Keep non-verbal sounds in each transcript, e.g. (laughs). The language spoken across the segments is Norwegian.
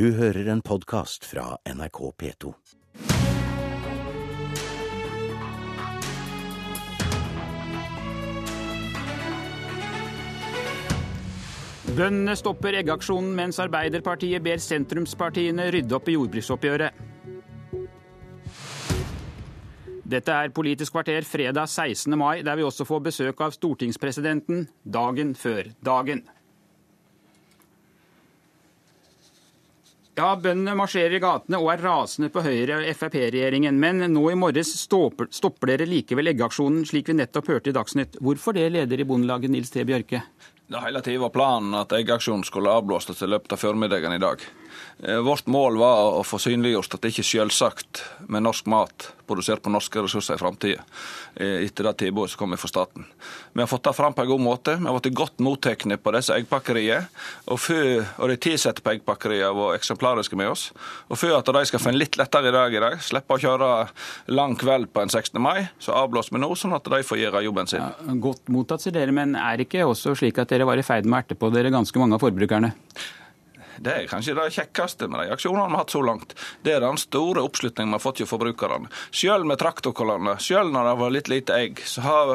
Du hører en podkast fra NRK P2. Bøndene stopper eggaksjonen mens Arbeiderpartiet ber sentrumspartiene rydde opp i jordbruksoppgjøret. Dette er Politisk kvarter fredag 16. mai, der vi også får besøk av stortingspresidenten dagen før dagen. Ja, Bøndene marsjerer i gatene og er rasende på Høyre- og Frp-regjeringen. Men nå i morges stopper, dere likevel eggaksjonen, slik vi nettopp hørte i Dagsnytt. Hvorfor det, leder i Bondelaget Nils T. Bjørke? Det hele tiden var planen at eggaksjonen skulle avblåses i løpet av formiddagen i dag. Eh, vårt mål var å få synliggjort at det ikke er selvsagt med norsk mat produsert på norske ressurser i framtida, eh, etter det tilbudet som kommer fra staten. Vi har fått det fram på en god måte. Vi har blitt godt mottatt på disse eggpakkeriene. Og, og de ansatte på eggpakkeriene var eksemplariske med oss. Og for at de skal få en litt lettere dag i dag, slippe å kjøre lang kveld på en 16. mai, så avblåser vi nå, sånn at de får gjøre jobben sin. Ja, godt mottatt, sier dere, men er det ikke også slik at dere var i ferd med å erte på dere ganske mange av forbrukerne? Det er kanskje det kjekkeste med de aksjonene vi har hatt så langt. Det er den store oppslutningen vi har fått hos forbrukerne. Selv med traktorkolonner, selv når det var litt lite egg, så har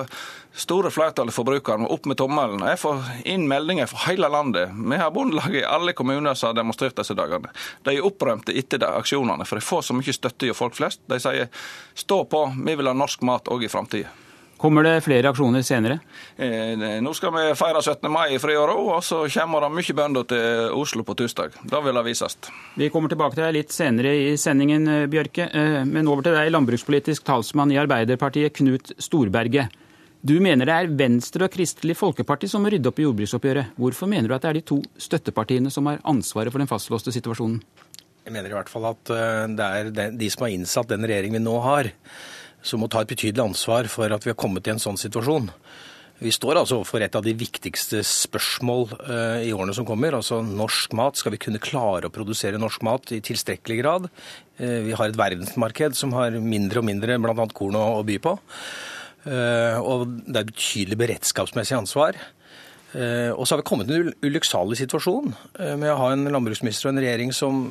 store flertallet forbrukere opp med tommelen. Jeg får inn meldinger fra hele landet. Vi har bondelag i alle kommuner som har demonstrert disse dagene. De er opprømte etter de aksjonene, for de får så mye støtte hos folk flest. De sier stå på, vi vil ha norsk mat òg i framtida. Kommer det flere aksjoner senere? Eh, nå skal vi feire 17. mai i fri og ro, og så kommer det mye bønder til Oslo på tirsdag. Da vil det vises. Vi kommer tilbake til deg litt senere i sendingen, eh, Bjørke. Eh, men over til deg, landbrukspolitisk talsmann i Arbeiderpartiet, Knut Storberget. Du mener det er Venstre og Kristelig Folkeparti som må rydde opp i jordbruksoppgjøret. Hvorfor mener du at det er de to støttepartiene som har ansvaret for den fastlåste situasjonen? Jeg mener i hvert fall at det er de som har innsatt den regjeringen vi nå har som må ta et betydelig ansvar for at vi har kommet i en sånn situasjon. Vi står altså overfor et av de viktigste spørsmål uh, i årene som kommer. Altså norsk mat. Skal vi kunne klare å produsere norsk mat i tilstrekkelig grad? Uh, vi har et verdensmarked som har mindre og mindre bl.a. korn å, by på. Uh, og det er et betydelig beredskapsmessig ansvar. og så har vi kommet i en ulykksalig situasjon med å ha en landbruksminister og en regjering som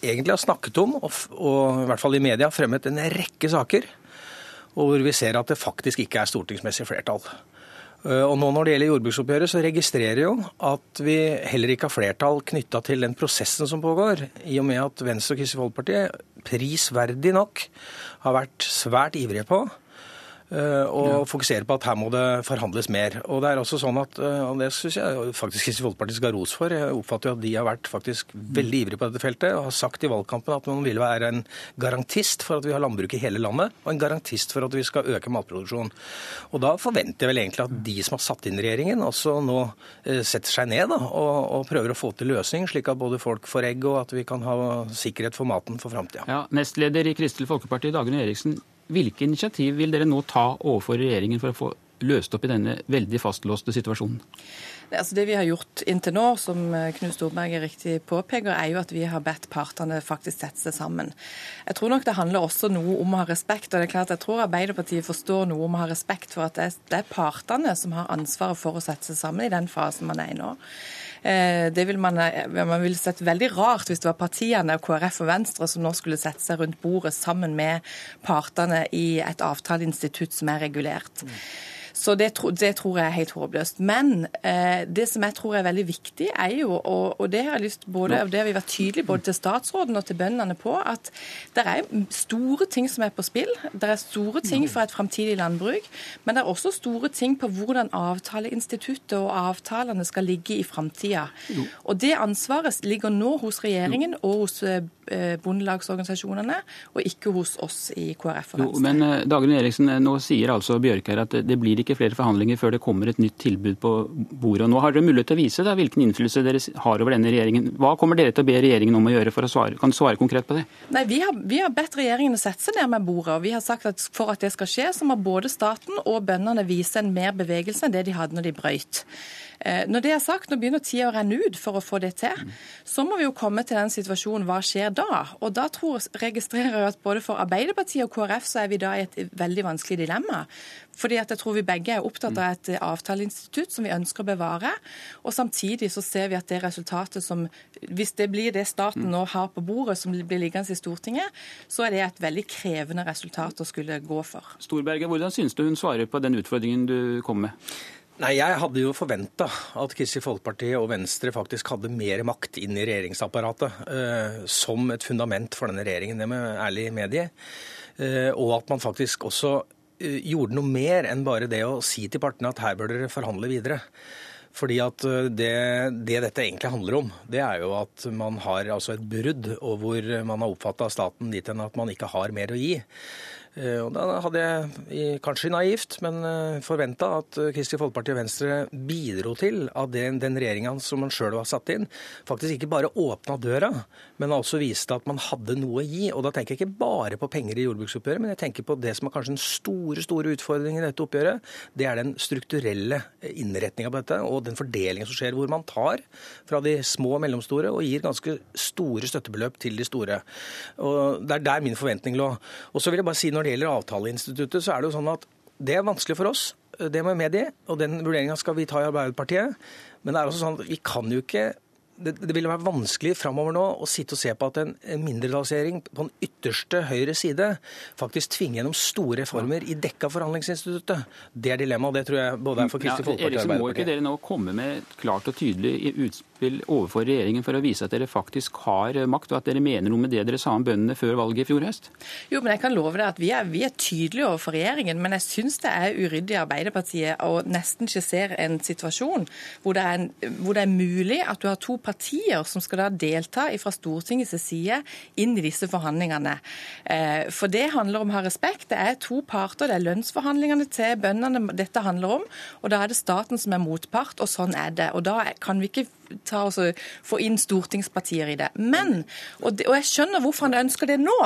egentlig har snakket om, og i hvert fall i media fremmet en rekke saker og hvor vi ser at det faktisk ikke er stortingsmessig flertall. Eh, og nå Når det gjelder jordbruksoppgjøret, så registrerer jo at vi heller ikke har flertall knytta til den prosessen som pågår, i og med at Venstre og Kristelig Folkeparti prisverdig nok har vært svært ivrige på og ja. fokusere på at her må det forhandles mer. Og det er også sånn at, eh, og det syns jeg faktisk Kristelig Folkeparti skal ha ros for. Jeg oppfatter jo at de har vært faktisk veldig ivrige på dette feltet og har sagt i valgkampen at man vil være en garantist for at vi har landbruk i hele landet, og en garantist for at vi skal øke matproduksjonen. Og da forventer jeg vel egentlig at de som har satt inn regjeringen, også nå eh, setter seg ned da, og, og, prøver å få til løsning, slik at både folk får egg og at vi kan ha sikkerhet for maten for framtida. Ja, nestleder i Kristelig Folkeparti, Dagrun Eriksen. Hvilke initiativ vil dere nå ta overfor regjeringen for å få løst opp i denne veldig fastlåste situasjonen? Altså det vi har gjort inntil nå, som eh, Knut Storberget riktig påpeker, er jo at vi har bedt partene faktisk sette seg sammen. Jeg tror nok det handler også noe om å ha respekt. og det er klart Jeg tror Arbeiderpartiet forstår noe om å ha respekt for at det er partene som har ansvaret for å sette seg sammen i den fasen man er i nå. Eh, det vil man, eh, man ville sett veldig rart hvis det var partiene KrF og Venstre som nå skulle sette seg rundt bordet sammen med partene i et avtaleinstitutt som er regulert. Mm. Så det, det, tror jeg er helt håpløst. Men eh, det som jeg tror er veldig viktig, er jo, og, og det har jeg lyst både, og det har vi vært tydelige både til statsråden og til bøndene på, at det er store ting som er på spill. Det er store ting for et framtidig landbruk, men det er også store ting på hvordan avtaleinstituttet og avtalene skal ligge i framtida. Og det ansvaret ligger nå hos regjeringen og hos eh, bondelagsorganisasjonene, og ikke hos oss i KrF og Venstre. Jo, men eh, Dagrun Eriksen, nå sier altså Bjørk her at det blir ikke flere forhandlinger før det kommer et nytt tilbud på bordet. Og nå har dere mulighet til å vise da, hvilken innflytelse dere har over denne regjeringen. Hva kommer dere til å be regjeringen om å gjøre for å svare? Kan du svare konkret på det? Nei, vi har, vi har bedt regjeringen å sette seg ned med bordet. og Vi har sagt at for at det skal skje, så må både staten og bøndene vise en mer bevegelse enn det de hadde når de brøyt. Eh, når det er sagt, nå begynner tida å renne ut for å få det til. Så må vi jo komme til den situasjonen, hva skjer da? Og da tror, registrerer jeg at både for Arbeiderpartiet og KrF så er vi da i et veldig vanskelig dilemma. Fordi at jeg tror vi begge er opptatt av et avtaleinstitutt som vi ønsker å bevare. Og samtidig så ser vi at det resultatet som Hvis det blir det staten nå har på bordet, som blir liggende i Stortinget, så er det et veldig krevende resultat å skulle gå for. Storberget, hvordan synes du hun svarer på den utfordringen du kom med? Nei, Jeg hadde jo forventa at Kristelig Folkeparti og Venstre faktisk hadde mer makt inn i regjeringsapparatet eh, som et fundament for denne regjeringen, det med ærlig medie. Eh, og at man faktisk også eh, gjorde noe mer enn bare det å si til partene at her bør dere forhandle videre. Fordi at eh, det, det, dette egentlig handler om, det er jo at man har altså et brudd, og hvor man har oppfatta staten dit hen at man ikke har mer å gi. Eh, og Da hadde jeg, kanskje naivt, men eh, forventa at eh, Kristelig Folkeparti og Venstre bidro til at den, den regjeringa som man sjøl var satt inn, faktisk ikke bare åpna døra, men altså viste at man hadde noe å gi. Og Da tenker jeg ikke bare på penger i jordbruksoppgjøret, men jeg tenker på det som er kanskje den store store utfordringen i dette oppgjøret. Det er den strukturelle innretninga på dette, og den fordelingen som skjer, hvor man tar fra de små og mellomstore og gir ganske store støttebeløp til de store. Og Det er der min forventning lå. Og så vil jeg bare si når det gjelder avtaleinstituttet, så er det jo sånn at det er vanskelig for oss. Det må vi medgi, og den vurderinga skal vi ta i Arbeiderpartiet. Men det er også sånn at vi kan jo ikke det, det ville være vanskelig framover nå å sitte og se på at en, mindretallsregjering på den ytterste høyre side faktisk tvinger gjennom store reformer i dekka forhandlingsinstituttet. Det er dilemmaet, og det tror jeg både er for Kristelig Folkeparti og Arbeiderpartiet. Må ikke dere nå komme med et klart og tydelig utspill overfor regjeringen for å vise at dere faktisk har makt, og at dere mener noe med det dere sa om bøndene før valget i fjor høst? Jo, men jeg kan love deg at vi er, vi er tydelige overfor regjeringen, men jeg syns det er uryddig av Arbeiderpartiet å nesten skissere en situasjon hvor det, er, en, hvor det er mulig at du har to partier partier som skal da delta fra Stortingets side inn i disse forhandlingene. Eh, for det handler om å ha respekt. Det er to parter. Det er lønnsforhandlingene til bøndene dette handler om. Og da er det staten som er motpart, og sånn er det. Og da kan vi ikke ta oss få inn stortingspartier i det. Men, og, det, og jeg skjønner hvorfor han ønsker det nå.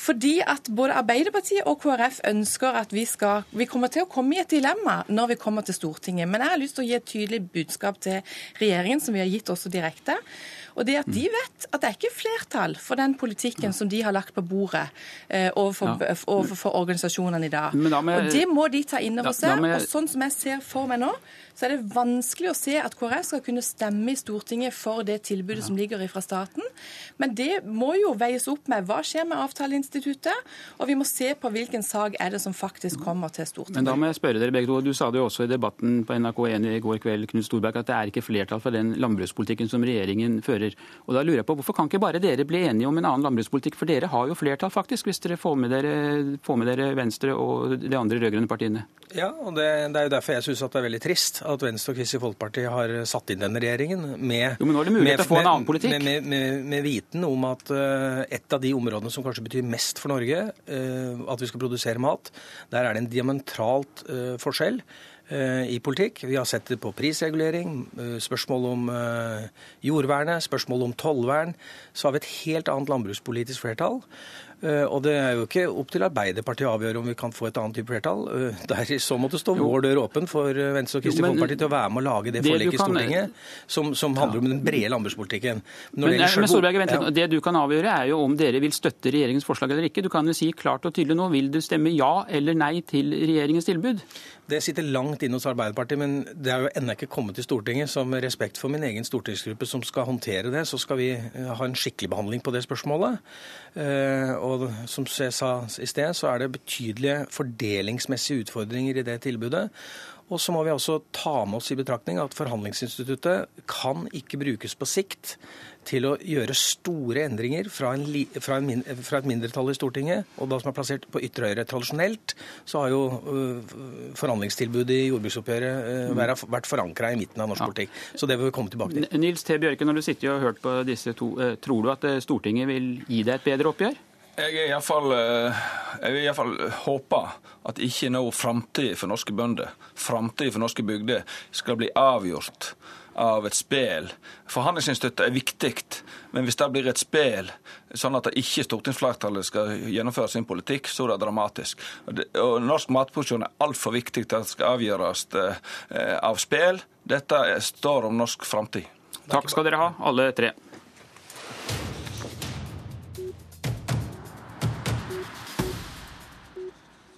Fordi at både Arbeiderpartiet og KrF ønsker at vi skal Vi kommer til å komme i et dilemma når vi kommer til Stortinget. Men jeg har lyst til å gi et tydelig budskap til regjeringen, som vi har gitt også direkte. Og det at de vet at det er ikke flertall for den politikken som de har lagt på bordet eh, overfor, ja. overfor organisasjonene i dag. Og det må de ta inn over seg. Og sånn som jeg ser for meg nå, så er det vanskelig å se at KrF skal kunne stemme i Stortinget for det tilbudet som ligger fra staten. Men det må jo veies opp med hva skjer med avtaleinstituttet, og vi må se på hvilken sak er det som faktisk kommer til Stortinget. Men da må jeg spørre dere begge to. Du sa det jo også i debatten på NRK1 i går kveld, Knut Storberg, at det er ikke flertall for den landbrukspolitikken som regjeringen fører. Og da lurer jeg på, Hvorfor kan ikke bare dere bli enige om en annen landbrukspolitikk? For dere har jo flertall, faktisk, hvis dere får med dere, får med dere Venstre og de andre rød-grønne partiene. Ja, og det, det, er jo derfor jeg syns det er veldig trist at Venstre og Kristelig Folkeparti har satt inn denne regjeringen med, jo, men nå er det mulighet å få en annen politikk. Med, med, med, viten om at uh, et av de områdene som kanskje betyr mest for Norge, uh, at vi skal produsere mat, der er det en diametralt uh, forskjell i politikk. Vi har sett det på prisregulering, spørsmål om jordvernet, spørsmål om tollvern. Så har vi et helt annet landbrukspolitisk flertall. Eh, og det er jo ikke opp til Arbeiderpartiet å avgjøre om vi kan få et annet type flertall. Eh, der i så måte står vår dør åpen for eh, Venstre og Kristelig Folkeparti til å være med å lage det, det forliket i Stortinget som, som, handler om den brede landbrukspolitikken. Men, men, men Storberg, vent, ja. Det du kan avgjøre, er jo om dere vil støtte regjeringens forslag eller ikke. Du kan jo si klart og tydelig nå, vil du stemme ja eller nei til regjeringens tilbud? Det sitter langt inne hos Arbeiderpartiet, men det er jo ennå ikke kommet til Stortinget. Så med respekt for min egen stortingsgruppe som skal håndtere det, så skal vi ha en skikkelig behandling på det spørsmålet. Og som jeg sa i sted, så er det betydelige fordelingsmessige utfordringer i det tilbudet. Og så må vi også ta med oss i betraktning at forhandlingsinstituttet kan ikke brukes på sikt til å gjøre store endringer fra, en, fra, en, fra et mindretall i Stortinget, og da som er plassert på ytre høyre. Tradisjonelt så har jo uh, forhandlingstilbudet i jordbruksoppgjøret uh, vært forankra i midten av norsk ja. politikk. Så det vil vi komme tilbake til. Nils T. Bjørke, når du sitter og har hørt på disse to, uh, tror du at Stortinget vil gi deg et bedre oppgjør? Jeg er iallfall eh, Jeg iallfall håpe at ikke nå framtida for norske bønder, framtida for norske bygder, skal bli avgjort av et spill. Forhandlingsinstituttet er viktig, men hvis det blir et spill sånn at ikke stortingsflertallet skal gjennomføre sin politikk, så er det dramatisk. Og norsk matproduksjon er altfor viktig til at det skal avgjøres eh, av spill. Dette står om norsk framtid. Takk skal dere ha, alle tre.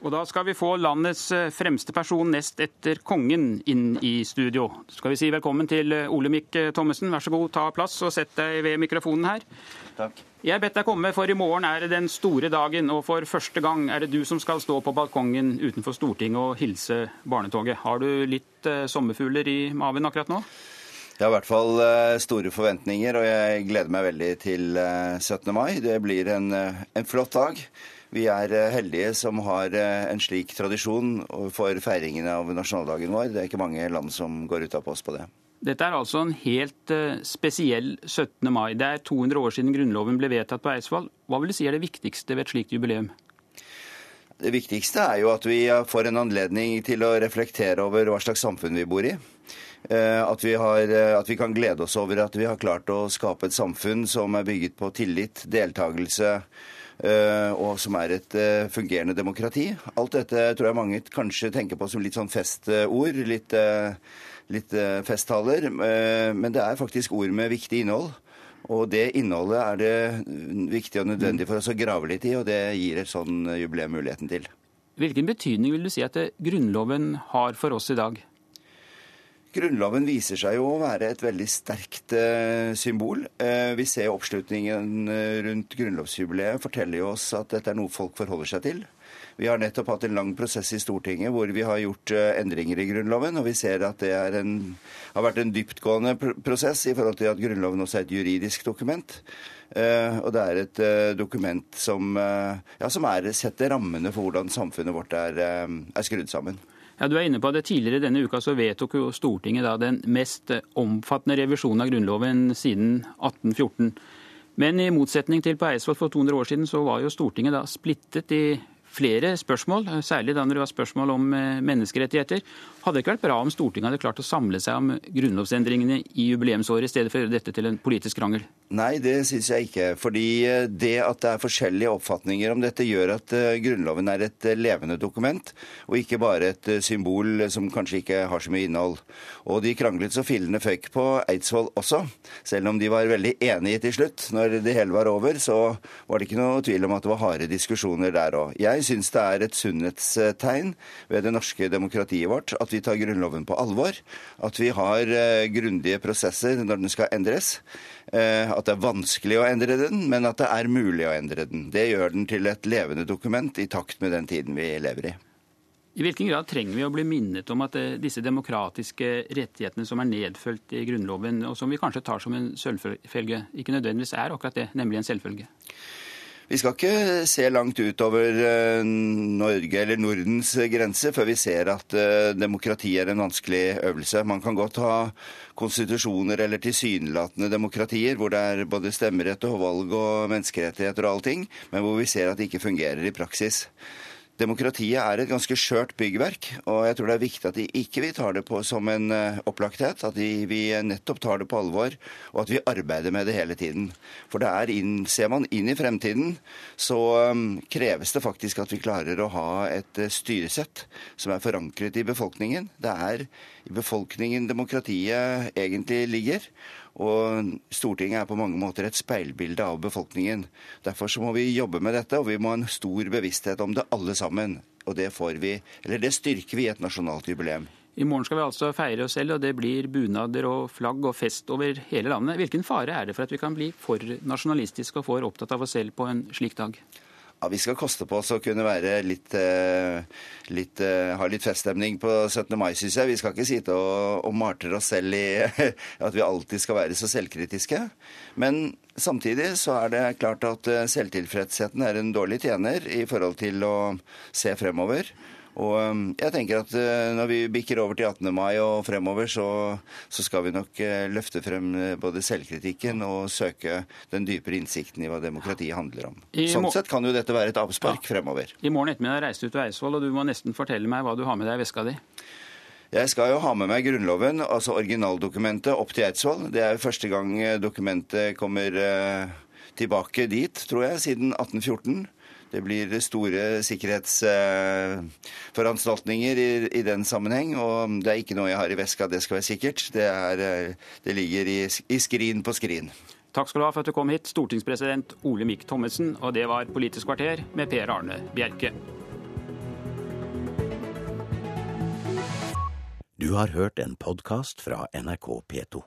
Og da skal vi få landets eh, fremste person nest etter kongen inn i studio. Så skal vi si velkommen til eh, Olemic eh, Thommessen. Vær så god, ta plass og sett deg ved mikrofonen her. Takk. Jeg bedt deg komme, for i morgen er det den store dagen, og for første gang er det du som skal stå på balkongen utenfor Stortinget og hilse barnetoget. Har du litt sommerfugler i maven akkurat nå? Jeg har i hvert fall store forventninger, og jeg gleder meg veldig til 17. mai. Det blir en, en flott dag. Vi er eh, heldige som har eh, en slik tradisjon for feiringen av nasjonaldagen vår. Det er ikke mange land som går utapå oss på det. Dette er altså en helt eh, spesiell 17. mai. Det er 200 år siden Grunnloven ble vedtatt på Eidsvoll. Hva vil du si er det viktigste ved et slikt jubileum? Det viktigste er jo at vi får en anledning til å reflektere over hva slags samfunn vi bor i. At vi, har, at vi, kan glede oss over at vi har klart å skape et samfunn som er bygget på tillit, deltakelse, Eh, og som er et eh, fungerende demokrati. Alt dette tror jeg mange kanskje tenker på som litt sånn festord, litt, eh, litt festtaler. Men det er faktisk ord med viktig innhold. Og det innholdet er det viktig og nødvendig for oss å grave litt i, og det gir et sånn jubileum muligheten til. Hvilken betydning vil du si at Grunnloven har for oss i dag? Grunnloven viser seg jo å være et veldig sterkt eh, symbol. Eh, vi ser oppslutningen eh, rundt grunnlovsjubileet forteller jo oss at dette er noe folk forholder seg til. Vi har nettopp hatt en lang prosess i Stortinget hvor vi har gjort endringer i Grunnloven, og vi ser at det en, har vært en dyptgående prosess i forhold til at Grunnloven også er et juridisk dokument. Og det er et dokument som, ja, som er, setter rammene for hvordan samfunnet vårt er, er skrudd sammen. Ja, du er inne på det. Tidligere denne uka så vedtok jo Stortinget da den mest omfattende revisjonen av Grunnloven siden 1814. Men i motsetning til på Eidsvoll for 200 år siden, så var jo Stortinget da splittet i flere spørsmål, særlig da når det var spørsmål om eh, menneskerettigheter. Hadde det ikke vært bra om Stortinget hadde klart å samle seg om grunnlovsendringene i jubileumsåret, i stedet for å gjøre dette til en politisk krangel? Nei, det syns jeg ikke. Fordi eh, det at det er forskjellige oppfatninger om dette, gjør at eh, Grunnloven er et eh, levende dokument, og ikke bare et symbol som kanskje ikke har så mye innhold. Og de kranglet så fillene føyk på Eidsvoll også. Selv om de var veldig enige til slutt. Når det hele var over, så var det ikke noe tvil om at det var harde diskusjoner der òg. Jeg syns det er et sunnhetstegn ved det norske demokratiet vårt at vi tar Grunnloven på alvor. At vi har grundige prosesser når den skal endres. Eh, at det er vanskelig å endre den, men at det er mulig å endre den. Det gjør den til et levende dokument i takt med den tiden vi lever i. I hvilken grad trenger vi å bli minnet om at eh, disse demokratiske rettighetene som er nedfølt i Grunnloven, og som vi kanskje tar som en selvfølge, ikke nødvendigvis er akkurat det, nemlig en selvfølge? Vi skal ikke se langt utover eh, Norge eller Nordens grense før vi ser at eh, demokrati er en vanskelig øvelse. Man kan godt ha konstitusjoner eller tilsynelatende demokratier hvor det er både stemmerett og valg og menneskerettigheter og allting, men hvor vi ser at det ikke fungerer i praksis. Demokratiet er et ganske skjørt byggverk, og jeg tror det er viktig at de ikke vi tar det på som en uh, opplagthet. At de, vi nettopp tar det på alvor, og at vi arbeider med det hele tiden. For det er inn, ser man inn i fremtiden, så um, kreves det faktisk at vi klarer å ha et styresett som er forankret i befolkningen. Det er i befolkningen demokratiet egentlig ligger. Og Stortinget er på mange måter et speilbilde av befolkningen. Derfor så må vi jobbe med dette, og vi må ha en stor bevissthet om det alle sammen. Og det får vi, eller det styrker vi i et nasjonalt jubileum. I morgen skal vi altså feire oss selv, og det blir bunader og flagg og fest over hele landet. Hvilken fare er det for at vi kan bli for nasjonalistiske og for opptatt av oss selv på en slik dag? Ja, Vi skal koste på oss å kunne være litt, eh, litt, eh, ha litt feststemning på 17. mai, syns jeg. Vi skal ikke sitte og, og martre oss selv i (laughs) at vi alltid skal være så selvkritiske. Men samtidig så er det klart at eh, selvtilfredsheten er en dårlig tjener i forhold til å se fremover. Og um, jeg tenker at uh, når vi bikker over til 18. mai og fremover, så, så skal vi nok uh, løfte frem uh, både selvkritikken og søke den dypere innsikten i hva demokratiet handler om. Sånn sett kan jo dette være et avspark ja. fremover. I morgen ettermiddag reiser du til Eidsvoll, og du må nesten fortelle meg hva du har med deg i veska di. Jeg skal jo ha med meg Grunnloven, altså originaldokumentet, opp til Eidsvoll. Det er jo første gang dokumentet kommer tilbake dit, tror jeg, siden 1814. Det blir store sikkerhetsforanstaltninger i, i, den sammenheng. Og det er ikke noe jeg har i veska, det skal være sikkert. Det, er, det ligger i, i, skrin på skrin. Takk skal du ha for at du kom hit, stortingspresident Olemic Thommessen. Og det var Politisk kvarter med Per Arne Bjerke. Du har hørt en podkast fra NRK P2.